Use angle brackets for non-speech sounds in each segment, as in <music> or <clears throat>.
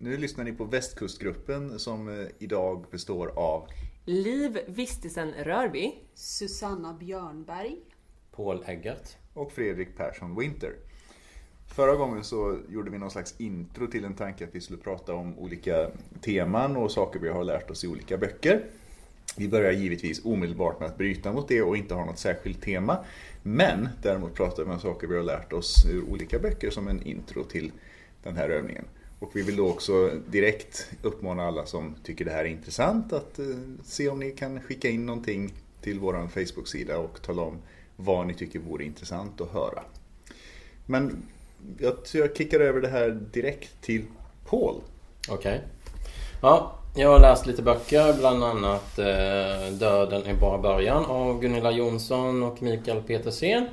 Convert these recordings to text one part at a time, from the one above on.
Nu lyssnar ni på Västkustgruppen som eh, idag består av Liv Vistisen Rörby. Susanna Björnberg. Paul Eggert. och Fredrik Persson Winter. Förra gången så gjorde vi någon slags intro till en tanke att vi skulle prata om olika teman och saker vi har lärt oss i olika böcker. Vi börjar givetvis omedelbart med att bryta mot det och inte ha något särskilt tema. Men däremot pratar vi om saker vi har lärt oss ur olika böcker som en intro till den här övningen. Och vi vill då också direkt uppmana alla som tycker det här är intressant att eh, se om ni kan skicka in någonting till vår Facebook-sida och tala om vad ni tycker vore intressant att höra. Men jag jag kickar över det här direkt till Paul. Okej. Ja, jag har läst lite böcker, bland annat eh, Döden är bara början av Gunilla Jonsson och Mikael Petersen.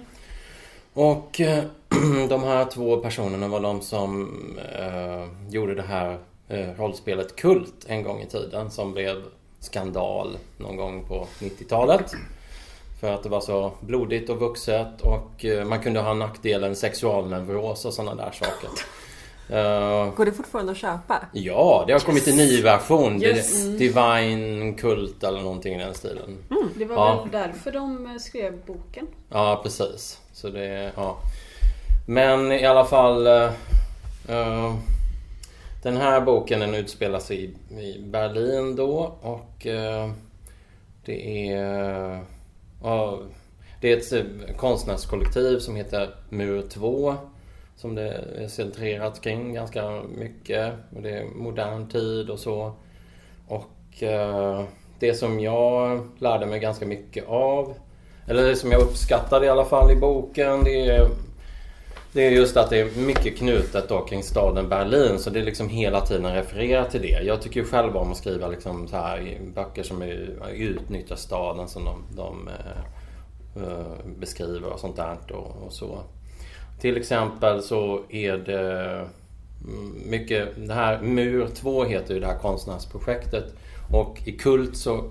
Och eh, <clears throat> de här två personerna var de som eh, gjorde det här eh, rollspelet Kult en gång i tiden som blev skandal någon gång på 90-talet. För att det var så blodigt och vuxet och eh, man kunde ha nackdelen sexualneuros och sådana där saker. Eh, Går det fortfarande att köpa? Ja, det har kommit en ny version. Yes. Det- Divine Kult eller någonting i den stilen. Det var Ja. väl därför de eh, skrev boken. Ja, precis. Så det, ja. Men i alla fall. eh, den här boken den utspelar sig i, i Berlin då och eh, det är... det är ett konstnärskollektiv som heter Mur 2 som det är centrerat kring ganska mycket. Och det är modern tid och så. Och eh, det som jag lärde mig ganska mycket av eller det som jag uppskattade i alla fall i boken det är, det är just att det är mycket knutet då kring staden Berlin. Så det är liksom hela tiden refererat till det. Jag tycker ju själv om att skriva liksom så här i böcker som är, utnyttjar staden som de, de eh, eh beskriver och sånt där och, och så. Till exempel så är det mm, mycket, det här Mur 2 heter ju det här konstnärsprojektet. Och i Kult så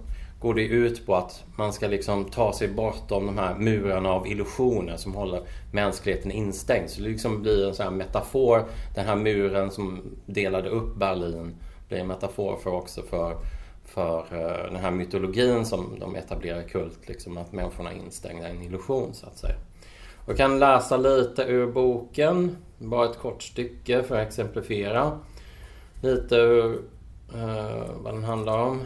går det ut på att man ska liksom ta sig bortom de här murarna av illusioner som håller mänskligheten instängd. Så det liksom blir en sån här metafor. Den här muren som delade upp Berlin blir en metafor för också för, för eh, den här mytologin som de etablerar i Kult. Liksom att människorna är instängda i en illusion så att säga. Jag kan läsa lite ur boken. Bara ett kort stycke för att exemplifiera. Lite ur eh, vad den handlar om.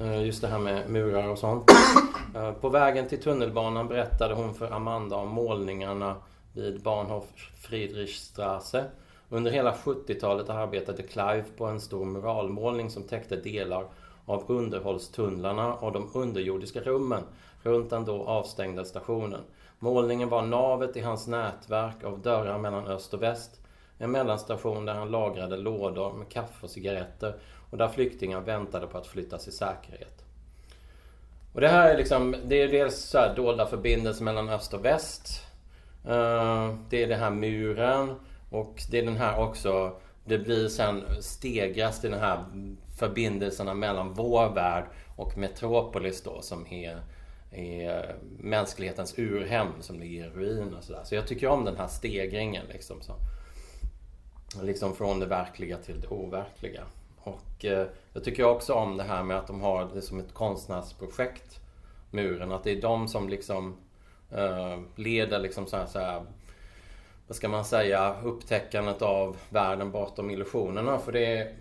Eh, just det här med murar och sånt. <coughs> Eh, på vägen till tunnelbanan berättade hon för Amanda om målningarna vid Bahnhof Friedrichstraße. Under hela 70-talet arbetade Clive på en stor muralmålning som täckte delar av underhållstunnlarna och de underjordiska rummen runt den då avstängda stationen. Målningen var navet i hans nätverk av dörrar mellan öst och väst. En mellanstation där han lagrade lådor med kaffe och cigaretter och där flyktingar väntade på att flyttas i säkerhet. Och det här är liksom, det är dels så här dolda förbindelser mellan öst och väst. Eh, det är den här muren och det är den här också, det blir sen stegras till den här förbindelserna mellan vår värld och Metropolis då som är, är mänsklighetens urhem som ligger i ruin och sådär. Så jag tycker om den här stegringen liksom. Så. Liksom från det verkliga till det overkliga. Och eh, jag tycker också om det här med att de har det som ett konstnärsprojekt, muren. Att det är de som liksom eh, leder liksom så här, så här, vad ska man säga, upptäckandet av världen bortom illusionerna. För det är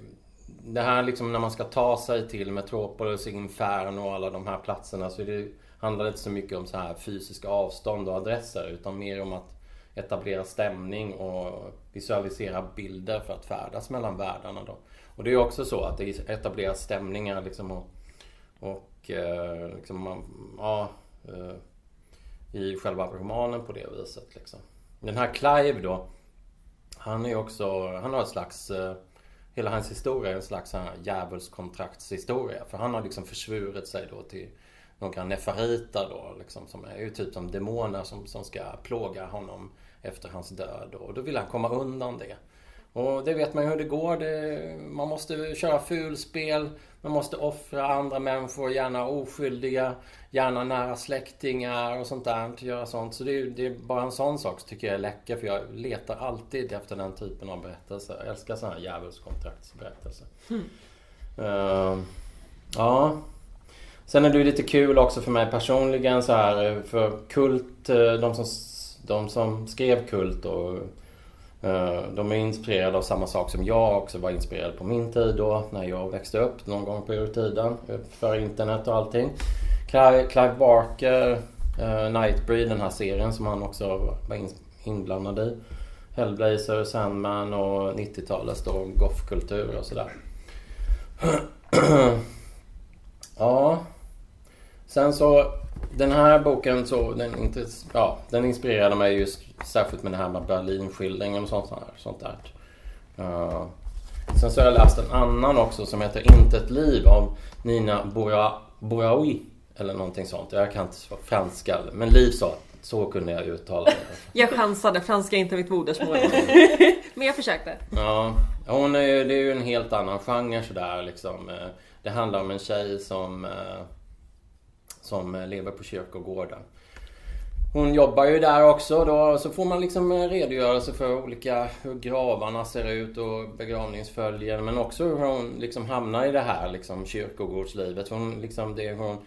det här liksom när man ska ta sig till Metropolis, Inferno och alla de här platserna så det handlar inte så mycket om så här fysiska avstånd och adresser utan mer om att etablera stämning och visualisera bilder för att färdas mellan världarna då. Och det är också så att det etableras stämningar liksom och, och eh, liksom man, ja, eh, i själva romanen på det viset liksom. Den här Clive då, han är ju också, han har ett slags eh, hela hans historia är en slags djävulskontraktshistoria. För han har liksom försvurit sig då till några nefariter då, liksom, som är ju typ som demoner som, som ska plåga honom efter hans död. Och då vill han komma undan det. Och det vet man ju hur det går. Det, man måste köra fulspel. Man måste offra andra människor, gärna oskyldiga. Gärna nära släktingar och sånt där. Göra sånt. Så det är, det är bara en sån sak som tycker jag är läcker. För jag letar alltid efter den typen av berättelser. Jag älskar sådana här djävulskontraktsberättelser. Mm. Uh, ja. Sen är det lite kul också för mig personligen så här för Kult, eh, de som, de som skrev Kult och eh, de är inspirerade av samma sak som jag också var inspirerad på min tid då när jag växte upp någon gång på urtiden. Eh, för internet och allting. Clive Barker, Nightbreed, den här serien som han också var inblandad i. Hellblazer, Sandman och 90-talets då goffkultur och sådär. <clears throat> Mm. Sen så, den här boken så, den, inte, ja, den inspirerade mig just särskilt med det här med Berlinskildringen och sånt, sånt där. Uh, sen så har jag läst en annan också som heter Inte ett liv av Nina Bouraoui. Eller någonting sånt. Jag kan inte franska. Men Liv sa så kunde jag uttala det. <laughs> jag chansade. Franska är inte mitt modersmål. <laughs> men jag försökte. Ja, hon är ju, det är ju en helt annan genre sådär liksom. Eh, det handlar om en tjej som eh, som eh, lever på kyrkogården. Hon jobbar ju där också då, så får man liksom eh, redogörelse för olika, hur gravarna ser ut och begravningsföljen. Men också hur hon liksom hamnar i det här liksom kyrkogårdslivet. Hon, liksom, det, hon,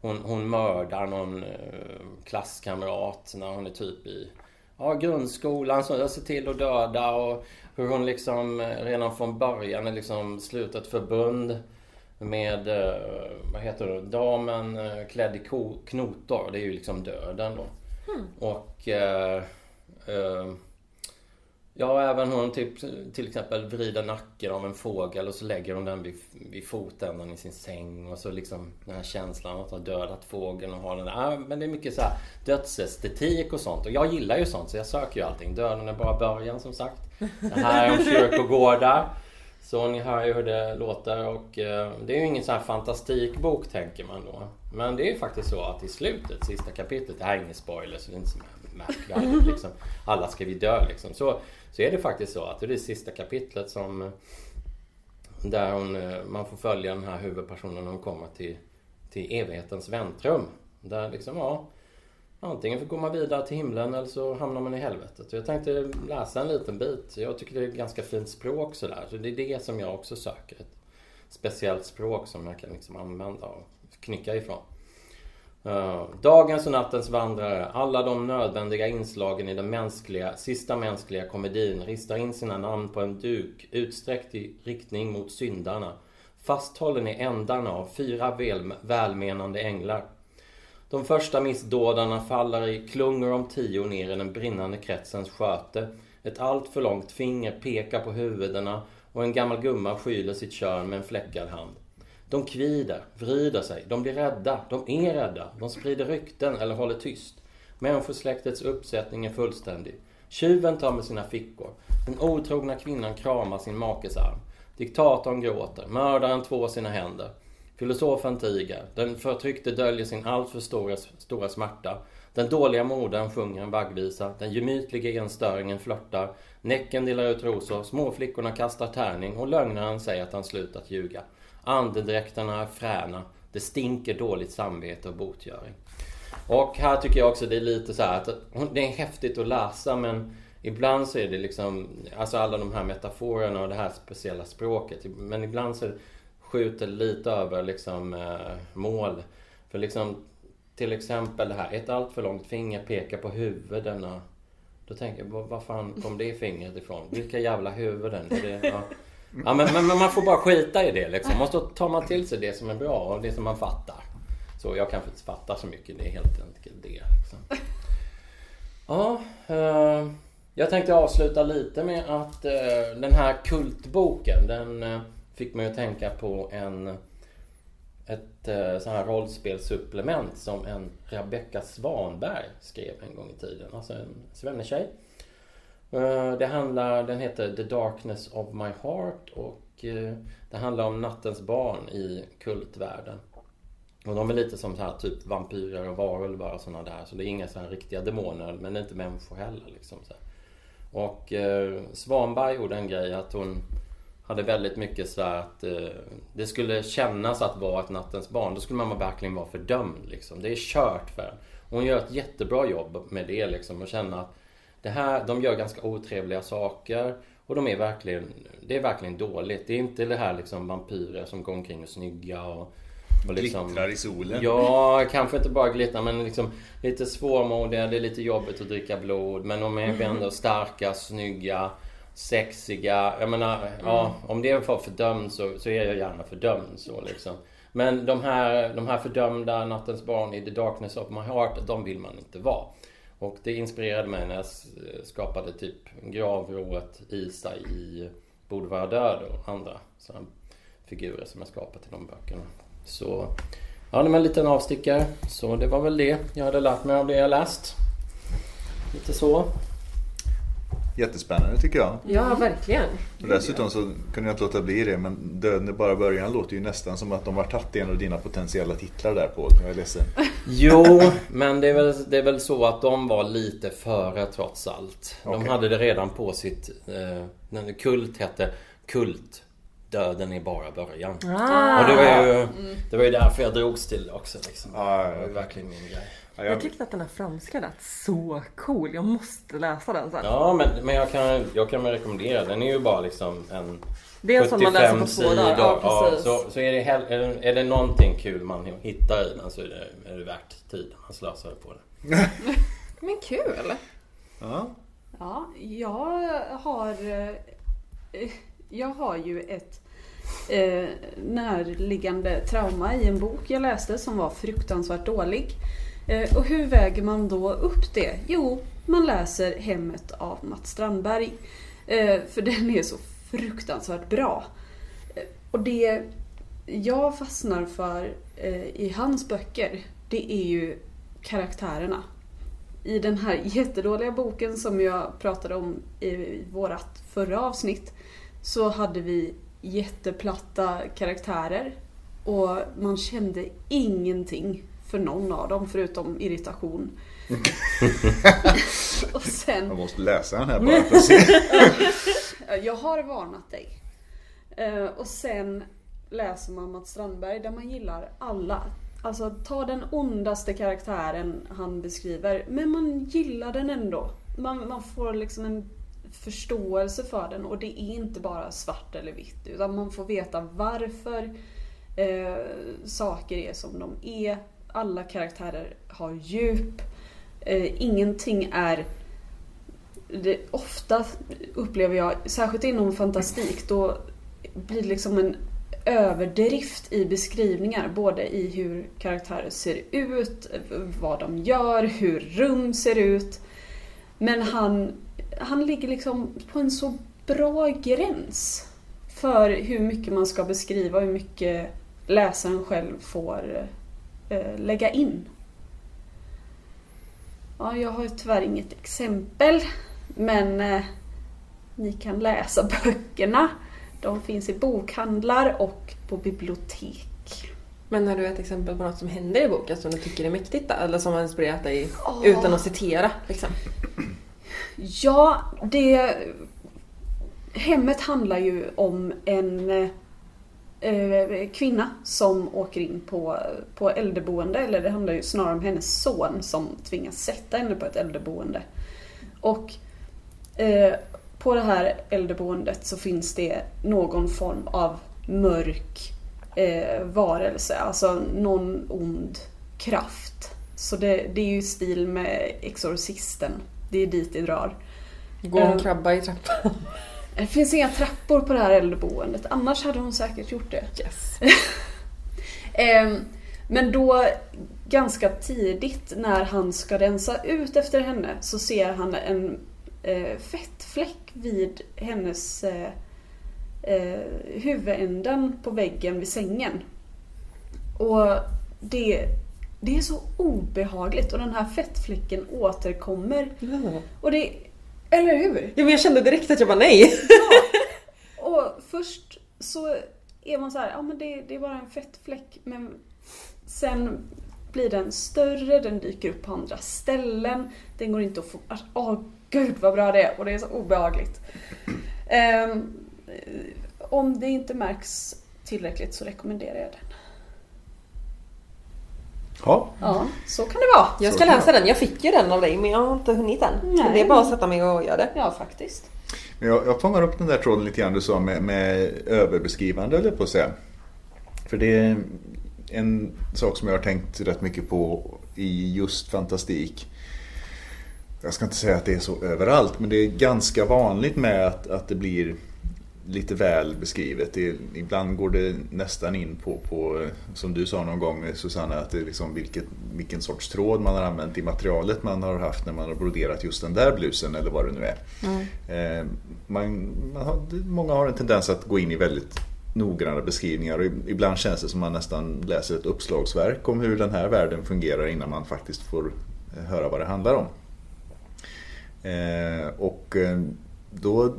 hon, hon mördar någon eh, klasskamrat när hon är typ i ja, grundskolan. Så jag ser till att döda och hur hon liksom redan från början är liksom slutat förbund med, eh, vad heter det, damen eh, klädd i knotor. Det är ju liksom döden då. Mm. Och eh, eh, Ja, även hon typ, till exempel vrider nacken av en fågel och så lägger hon den vid, vid fotänden i sin säng. Och så liksom den här känslan att ha dödat fågeln och ha den där. Ja, men det är mycket så här dödsestetik och sånt. Och jag gillar ju sånt så jag söker ju allting. Döden är bara början som sagt. Det här är om kyrkogårdar. Så ni hör ju hur det låter och eh, det är ju ingen sån här fantastikbok tänker man då. Men det är ju faktiskt så att i slutet, sista kapitlet, det här är ingen spoiler så det är inte så märkvärdigt <laughs> liksom. Alla ska vi dö liksom. Så, så är det faktiskt så att det är det sista kapitlet som där hon, eh, man får följa den här huvudpersonen när hon kommer till, till evighetens väntrum. Där liksom, ja, Antingen går man vidare till himlen eller så hamnar man i helvetet. Jag tänkte läsa en liten bit. Jag tycker det är ett ganska fint språk sådär. Så det är det som jag också söker. Ett speciellt språk som jag kan liksom använda och knycka ifrån. Eh, dagens och nattens vandrare, alla de nödvändiga inslagen i den mänskliga, sista mänskliga komedin ristar in sina namn på en duk utsträckt i riktning mot syndarna. Fasthållen i ändarna av fyra väl, välmenande änglar. De första missdådarna faller i klungor om tio ner i den brinnande kretsens sköte. Ett allt för långt finger pekar på huvudena och en gammal gumma skyler sitt kön med en fläckad hand. De kvider, vrider sig, de blir rädda, de är rädda, de sprider rykten eller håller tyst. Människosläktets uppsättning är fullständig. Tjuven tar med sina fickor. Den otrogna kvinnan kramar sin makes arm. Diktatorn gråter, mördaren tvår sina händer. Filosofen tiger. Den förtryckte döljer sin alltför stora, stora smärta. Den dåliga modern sjunger en vaggvisa. Den gemytliga enstöringen flörtar. Näcken delar ut rosor. Småflickorna kastar tärning och lögnaren säger att han slutat ljuga. Andedräkterna är fräna. Det stinker dåligt samvete och botgöring. Och här tycker jag också det är lite så att det är häftigt att läsa men ibland så är det liksom, alltså alla de här metaforerna och det här speciella språket. Men ibland så är det, skjuter lite över liksom eh, mål. För liksom till exempel det här, ett allt för långt finger pekar på huvudena. Då tänker jag, var fan kom det fingret ifrån? Vilka jävla huvuden? Är det, ja. ja men, men, men, man får bara skita i det liksom. Måste ta man till sig det som är bra och det som man fattar. Så jag kanske inte fattar så mycket, det är helt enkelt det. Liksom. Ja, eh, jag tänkte avsluta lite med att eh, den här kultboken, den eh, fick mig att tänka på en ett eh, sån här rollspelssupplement som en Rebecka Svanberg skrev en gång i tiden. Alltså en svennetjej. Eh, det handlar, den heter The Darkness of My Heart och eh, det handlar om nattens barn i kultvärlden. Och de är lite som så här typ vampyrer och varulvar och sådana där. Så det är inga så här riktiga demoner men det är inte människor heller. Liksom så här. Och eh, Svanberg gjorde en grej att hon hade väldigt mycket så att eh, det skulle kännas att vara ett nattens barn. Då skulle man verkligen vara fördömd liksom. Det är kört för en. Hon gör ett jättebra jobb med det liksom och känna att det här, de gör ganska otrevliga saker och de är verkligen, det är verkligen dåligt. Det är inte det här liksom vampyrer som går omkring och snygga och, och liksom, Glittrar i solen. Ja, kanske inte bara glittrar men liksom lite svårmodiga, det är lite jobbigt att dricka blod men de är ändå starka, snygga, sexiga. Jag menar, ja, om det var fördömd så, så är jag gärna fördömd så liksom. Men de här, de här fördömda Nattens barn i The Darkness of My Heart, de vill man inte vara. Och det inspirerade mig när jag skapade typ gravrået Isa i Borde vara död och andra sådana figurer som jag skapat i de böckerna. Så ja, det var en liten avstickare. Så det var väl det jag hade lärt mig av det jag läst. Lite så. Jättespännande tycker jag. Ja, verkligen. Och dessutom så kunde jag inte låta bli det, men Döden är bara början låter ju nästan som att de har tagit en av dina potentiella titlar där på. Jag är ledsen. <laughs> Jo, men det är, väl, det är väl så att de var lite före trots allt. De Okej. hade det redan på sitt... Eh, Kult hette Kult. Döden är bara början. Ah. Och det var, ju, det var ju därför jag drogs till det också. Liksom. Ja, Det var ju ja. verkligen min grej. Ja, Jag jag, tyckte att den här franska lät så cool. Jag måste läsa den sen. Ja, men, men jag, kan, jag kan väl rekommendera. Den är ju bara liksom en det är en sån man läser på två dagar. Ja, Ja, precis. så, så är, det hell, är, det- är det någonting kul man hittar i den så är det, är det värt tiden man slösar på det. <laughs> Men kul! ja. Ja, jag har... eh, Jag har ju ett eh, närliggande trauma i en bok jag läste som var fruktansvärt dålig. Eh, och hur väger man då upp det? Jo, man läser Hemmet av Mats Strandberg. Eh, för den är så fruktansvärt bra. Eh, och det jag fastnar för i hans böcker, det är ju karaktärerna i den här jättedåliga boken som jag pratade om i vårat förra avsnitt så hade vi jätteplatta karaktärer och man kände ingenting för någon av dem förutom irritation. <laughs> och sen Jag måste läsa den här bara för att se. <laughs> jag har varnat dig. Eh, och sen läser man Mats Strandberg där man gillar alla. Alltså ta den ondaste karaktären han beskriver, men man gillar den ändå. Man, man får liksom en förståelse för den och det är inte bara svart eller vitt utan man får veta varför eh, saker är som de är. Alla karaktärer har djup. Eh, ingenting är det, ofta upplever jag, särskilt inom fantastik, då blir det liksom en överdrift i beskrivningar. Både i hur karaktärer ser ut, vad de gör, hur rum ser ut. Men han, han ligger liksom på en så bra gräns för hur mycket man ska beskriva och hur mycket läsaren själv får eh, eh, lägga in. Ja, jag har ju tyvärr inget exempel. Men eh, ni kan läsa böckerna. De finns i bokhandlar och på bibliotek. Men har du ett exempel på något som händer i boken som du tycker är mäktigt då? Eller som har inspirerat dig Åh. utan att citera? Liksom. Ja, det... Hemmet handlar ju om en eh, kvinna som åker in på, på äldreboende. Eller det handlar ju snarare om hennes son som tvingas sätta henne på ett äldreboende. Och eh, på det här äldreboendet så finns det någon form av mörk eh, varelse. Alltså någon ond kraft. Så det, det är ju stil med Exorcisten. Det är dit det drar. Gå och Eh. krabba i trappan. Det finns inga trappor på det här äldreboendet, annars hade hon säkert gjort det. Yes. <laughs> Ehm, Men då, ganska tidigt när han ska rensa ut efter henne, så ser han en eh, fettfläck vid hennes eh, eh, huvudänden på väggen vid sängen. Och det, det är så obehagligt och den här fettfläcken återkommer och det, Eller hur? Ja, men jag kände direkt att jag bara nej. Och först så är man så här, ja men det, det är bara en fettfläck. Men sen blir den större, den dyker upp på andra ställen. Den går inte att få... Åh gud vad bra det är och det är så obehagligt. Ehm, om det inte märks tillräckligt så rekommenderar jag den. Ja, Ja, så kan det vara. Jag ska läsa den. Jag fick ju den av dig men jag har inte hunnit än. Så Nej. det är bara att sätta mig och göra det. Ja, faktiskt. Jag, jag fångar upp den där tråden lite grann du sa med, med överbeskrivande eller på att säga. För det är en sak som jag har tänkt rätt mycket på i just fantastik. Jag ska inte säga att det är så överallt men det är ganska vanligt med att, att det blir lite väl beskrivet. Det, ibland går det nästan in på, på, som du sa någon gång Susanna, att det är liksom vilket, vilken sorts tråd man har använt i materialet man har haft när man har broderat just den där blusen eller vad det nu är. Eh, man, man har, många har en tendens att gå in i väldigt noggranna beskrivningar och ibland känns det som man nästan läser ett uppslagsverk om hur den här världen fungerar innan man faktiskt får eh, höra vad det handlar om. Eh, och då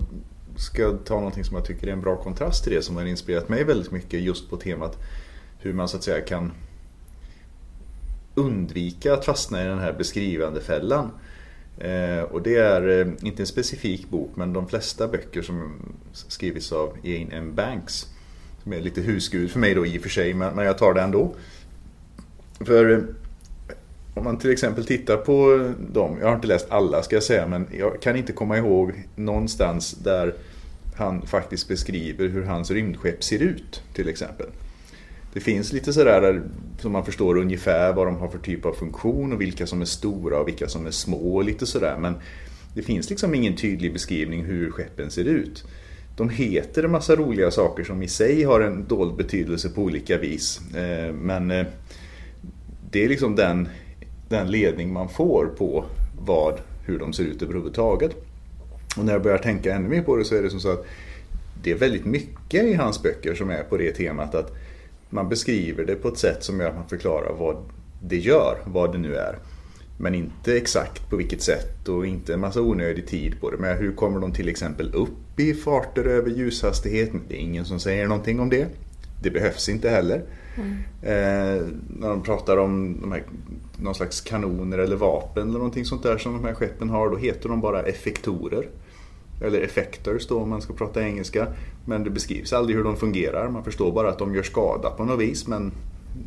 ska jag ta någonting som jag tycker är en bra kontrast till det som har inspirerat mig väldigt mycket just på temat hur man så att säga kan undvika att fastna i den här beskrivande fällan. Eh, och det är eh, inte en specifik bok men de flesta böcker som skrivits av Jane M. Banks som är lite husgud för mig då i och för sig men, men jag tar det ändå. För eh, om man till exempel tittar på dem, jag har inte läst alla ska jag säga, men jag kan inte komma ihåg någonstans där han faktiskt beskriver hur hans rymdskepp ser ut till exempel. Det finns lite sådär där, som man förstår ungefär vad de har för typ av funktion och vilka som är stora och vilka som är små och lite sådär. Men det finns liksom ingen tydlig beskrivning hur skeppen ser ut. De heter en massa roliga saker som i sig har en dold betydelse på olika vis. Eh, men eh, det är liksom den, den ledning man får på vad, hur de ser ut överhuvudtaget. Och när jag börjar tänka ännu mer på det så är det som så att det är väldigt mycket i hans böcker som är på det temat att man beskriver det på ett sätt som gör att man förklarar vad det gör, vad det nu är. Men inte exakt på vilket sätt och inte en massa onödig tid på det. Men hur kommer de till exempel upp i farter över ljushastighet? Det är ingen som säger någonting om det. Det behövs inte heller. Eh, när de pratar om de här, någon slags kanoner eller vapen eller någonting sånt där som de här skeppen har, då heter de bara effektorer. Eller effectors då om man ska prata engelska. Men det beskrivs aldrig hur de fungerar. Man förstår bara att de gör skada på något vis men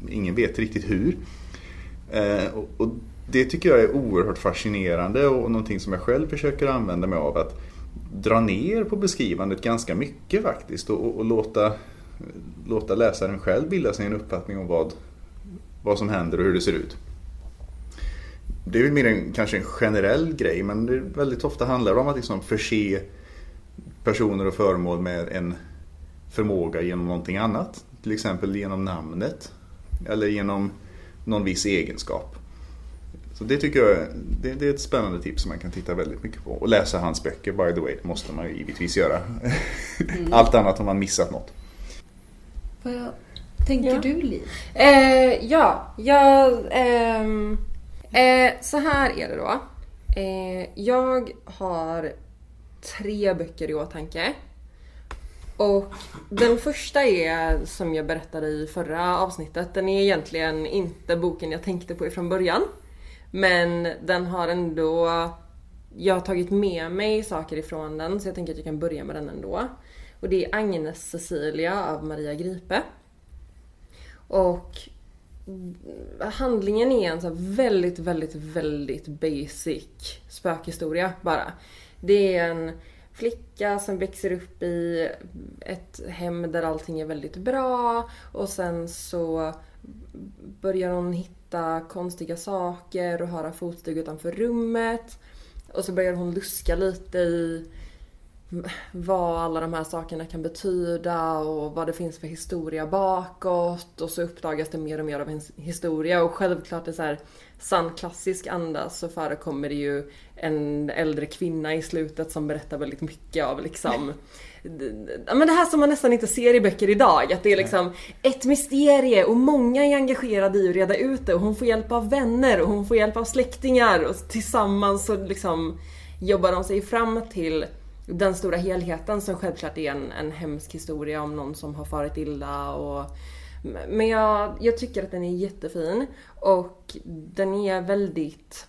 ingen vet riktigt hur. Eh, och, det tycker jag är oerhört fascinerande och någonting som jag själv försöker använda mig av. Att dra ner på beskrivandet ganska mycket faktiskt och, och, och låta, låta läsaren själv bilda sig en uppfattning om vad, vad som händer och hur det ser ut. Det är väl mer en, kanske en generell grej men det väldigt ofta handlar det om att liksom förse personer och föremål med en förmåga genom någonting annat. Till exempel genom namnet eller genom någon viss egenskap. Så det tycker jag är, det, det är ett spännande tips som man kan titta väldigt mycket på. Och läsa hans böcker by the way, det måste man ju givetvis göra. <laughs> Allt annat har man missat något. Vad tänker Ja. du Liv? Eh, ja, jag... ehm, eh, så här är det då. Eh, jag har tre böcker i åtanke. Och den första är, som jag berättade i förra avsnittet, den är egentligen inte boken jag tänkte på ifrån början. Men den har ändå... Jag har tagit med mig saker ifrån den så jag tänker att jag kan börja med den ändå. Och det är Agnes Cecilia av Maria Gripe. Och handlingen är en så här väldigt, väldigt, väldigt basic spökhistoria bara. Det är en flicka som växer upp i ett hem där allting är väldigt bra och sen så börjar hon hitta konstiga saker och höra fotsteg utanför rummet. Och så börjar hon luska lite i vad alla de här sakerna kan betyda och vad det finns för historia bakåt. Och så uppdagas det mer och mer av en historia. Och självklart i så här sann klassisk anda så förekommer det ju en äldre kvinna i slutet som berättar väldigt mycket av liksom <laughs> Ja men det här som man nästan inte ser i böcker idag, att det är liksom ett mysterie och många är engagerade i att reda ut det. Och hon får hjälp av vänner och hon får hjälp av släktingar. Och tillsammans så liksom jobbar de sig fram till den stora helheten som självklart är en, en hemsk historia om någon som har farit illa och men jag, jag tycker att den är jättefin och den är väldigt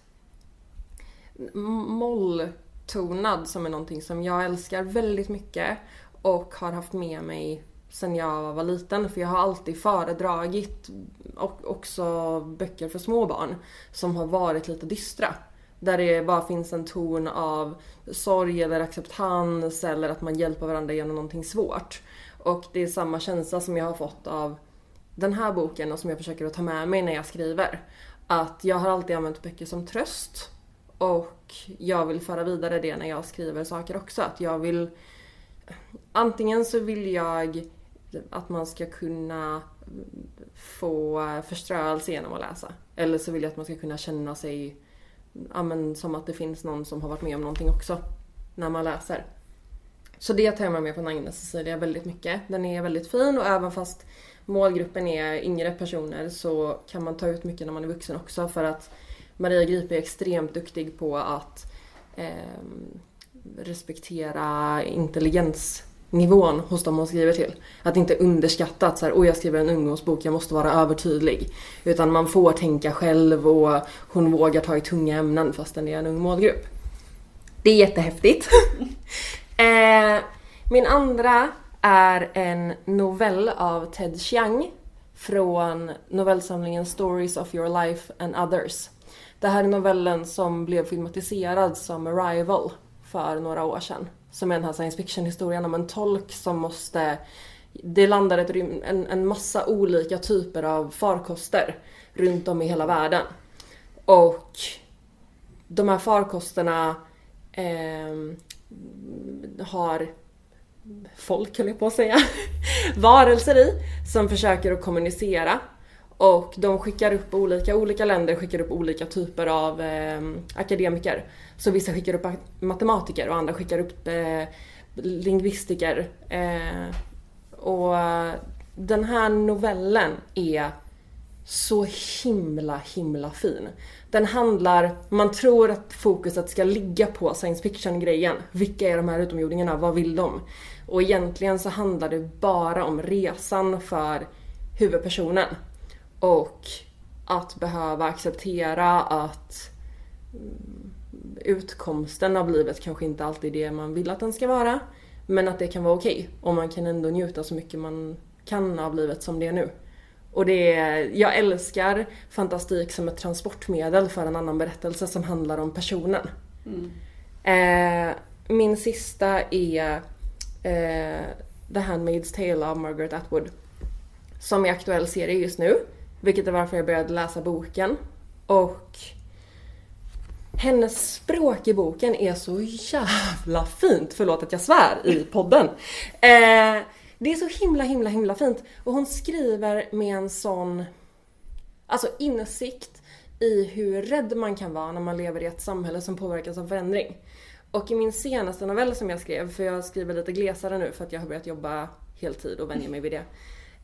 molltonad som är någonting som jag älskar väldigt mycket och har haft med mig sen jag var liten för jag har alltid föredragit och också böcker för små barn som har varit lite dystra. Där det bara finns en ton av sorg eller acceptans eller att man hjälper varandra genom någonting svårt. Och det är samma känsla som jag har fått av den här boken och som jag försöker att ta med mig när jag skriver. Att jag har alltid använt böcker som tröst. Och jag vill föra vidare det när jag skriver saker också. Att jag vill... Antingen så vill jag att man ska kunna få förströelse genom att läsa. Eller så vill jag att man ska kunna känna sig ja, men, som att det finns någon som har varit med om någonting också när man läser. Så det tar jag med från Agnes Cecilia väldigt mycket. Den är väldigt fin och även fast målgruppen är yngre personer så kan man ta ut mycket när man är vuxen också för att Maria Gripe är extremt duktig på att eh, respektera intelligensnivån hos dem hon skriver till. Att inte underskatta att så här, jag skriver en ungdomsbok, jag måste vara övertydlig. Utan man får tänka själv och hon vågar ta i tunga ämnen fastän det är en ung målgrupp. Det är jättehäftigt. <laughs> eh, min andra är en novell av Ted Chiang från novellsamlingen Stories of your life and others. Det här är novellen som blev filmatiserad som Arrival för några år sedan. Som är den här science fiction-historien om en tolk som måste... Det landar ett, en, en massa olika typer av farkoster runt om i hela världen. Och de här farkosterna eh, har folk, höll jag på att säga, <laughs> varelser i som försöker att kommunicera. Och de skickar upp olika, olika länder skickar upp olika typer av eh, akademiker. Så vissa skickar upp matematiker och andra skickar upp eh, lingvistiker. Eh, och den här novellen är så himla himla fin. Den handlar, man tror att fokuset ska ligga på science fiction grejen. Vilka är de här utomjordingarna? Vad vill de? Och egentligen så handlar det bara om resan för huvudpersonen. Och att behöva acceptera att mm, utkomsten av livet kanske inte alltid är det man vill att den ska vara. Men att det kan vara okej. Okay, och man kan ändå njuta så mycket man kan av livet som det är nu. Och det är, jag älskar fantastik som ett transportmedel för en annan berättelse som handlar om personen. Mm. Eh, min sista är eh, The Handmaid's Tale av Margaret Atwood. Som är aktuell serie just nu. Vilket är varför jag började läsa boken. Och hennes språk i boken är så jävla fint. Förlåt att jag svär i podden. Eh, det är så himla himla himla fint. Och hon skriver med en sån alltså insikt i hur rädd man kan vara när man lever i ett samhälle som påverkas av förändring. Och i min senaste novell som jag skrev, för jag skriver lite glesare nu för att jag har börjat jobba heltid och vänjer mig vid det.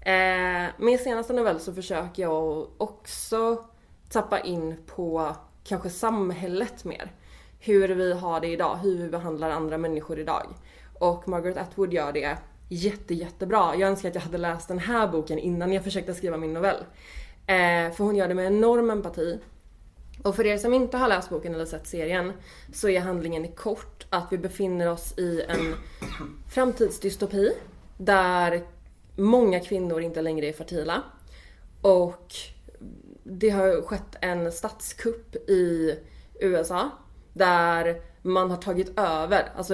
Eh, min senaste novell så försöker jag också tappa in på kanske samhället mer. Hur vi har det idag, hur vi behandlar andra människor idag. Och Margaret Atwood gör det jätte, jättebra. Jag önskar att jag hade läst den här boken innan jag försökte skriva min novell. Eh, för hon gör det med enorm empati. Och för er som inte har läst boken eller sett serien så är handlingen i kort att vi befinner oss i en framtidsdystopi där många kvinnor inte längre är fertila. Och det har skett en statskupp i USA där man har tagit över. Alltså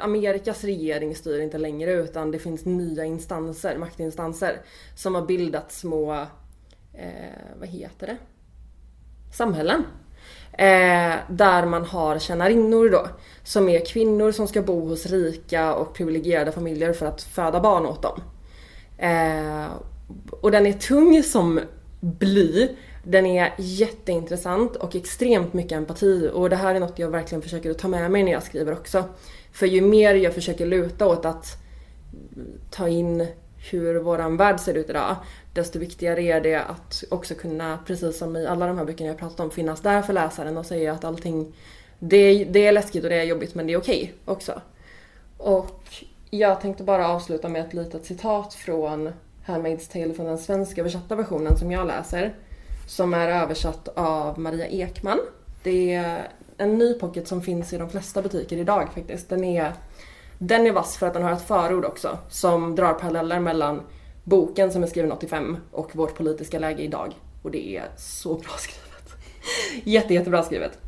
Amerikas regering styr inte längre utan det finns nya instanser, maktinstanser som har bildat små, eh, vad heter det? Samhällen. Eh, där man har tjänarinnor då. Som är kvinnor som ska bo hos rika och privilegierade familjer för att föda barn åt dem. Eh, och den är tung som bly. Den är jätteintressant och extremt mycket empati och det här är något jag verkligen försöker ta med mig när jag skriver också. För ju mer jag försöker luta åt att ta in hur våran värld ser ut idag, desto viktigare är det att också kunna, precis som i alla de här böckerna jag pratat om, finnas där för läsaren och säga att allting Det, det är läskigt och det är jobbigt men det är okej också. Och jag tänkte bara avsluta med ett litet citat från Handmaid's Tale från den svenska översatta versionen som jag läser. Som är översatt av Maria Ekman. Det är en ny pocket som finns i de flesta butiker idag faktiskt. Den är, den är vass för att den har ett förord också som drar paralleller mellan boken som är skriven 85 och vårt politiska läge idag. Och det är så bra <laughs> skrivet. Jätte, jättebra skrivet.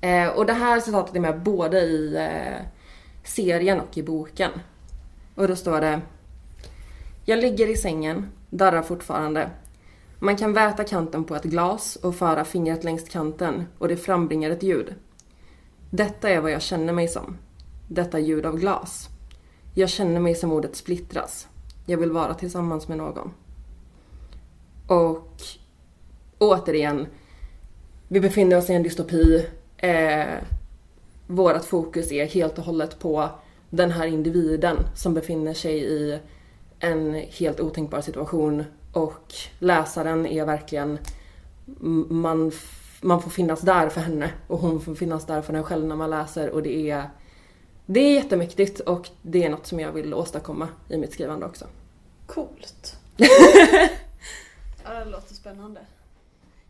Eh, och det här citatet är med både i eh, serien och i boken. Och då står det Jag ligger i sängen, darrar fortfarande. Man kan väta kanten på ett glas och föra fingret längs kanten och det frambringar ett ljud. Detta är vad jag känner mig som. Detta ljud av glas. Jag känner mig som ordet splittras. Jag vill vara tillsammans med någon. Och återigen, vi befinner oss i en dystopi. Eh, vårat fokus är helt och hållet på den här individen som befinner sig i en helt otänkbar situation och läsaren är verkligen man, man får finnas där för henne och hon får finnas där för henne själv när man läser och det är det är jättemäktigt och det är något som jag vill åstadkomma i mitt skrivande också. Coolt. <laughs> ja, det låter spännande.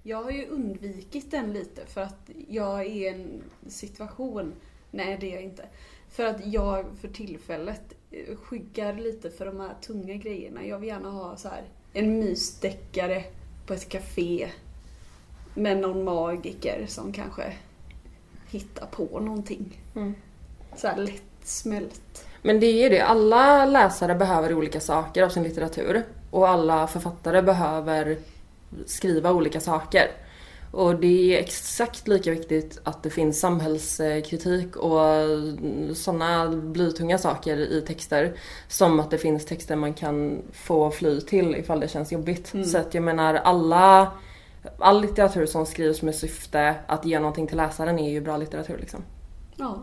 Jag har ju undvikit den lite för att jag är i en situation, nej det är jag inte. För att jag för tillfället skyggar lite för de här tunga grejerna. Jag vill gärna ha så här en mysdeckare på ett café med någon magiker som kanske hittar på någonting. Mm. Så här lättsmält. Men det är ju det, alla läsare behöver olika saker av sin litteratur. Och alla författare behöver skriva olika saker. Och det är exakt lika viktigt att det finns samhällskritik och sådana blytunga saker i texter som att det finns texter man kan få fly till ifall det känns jobbigt. Mm. Så att jag menar alla All litteratur som skrivs med syfte att ge någonting till läsaren är ju bra litteratur liksom. Ja.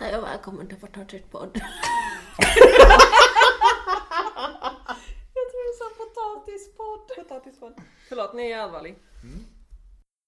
Hej och välkommen till Fantastisk podd. Jag tror du sa potatispodd. Potatispodd. Förlåt, nu är jag allvarlig. Mm.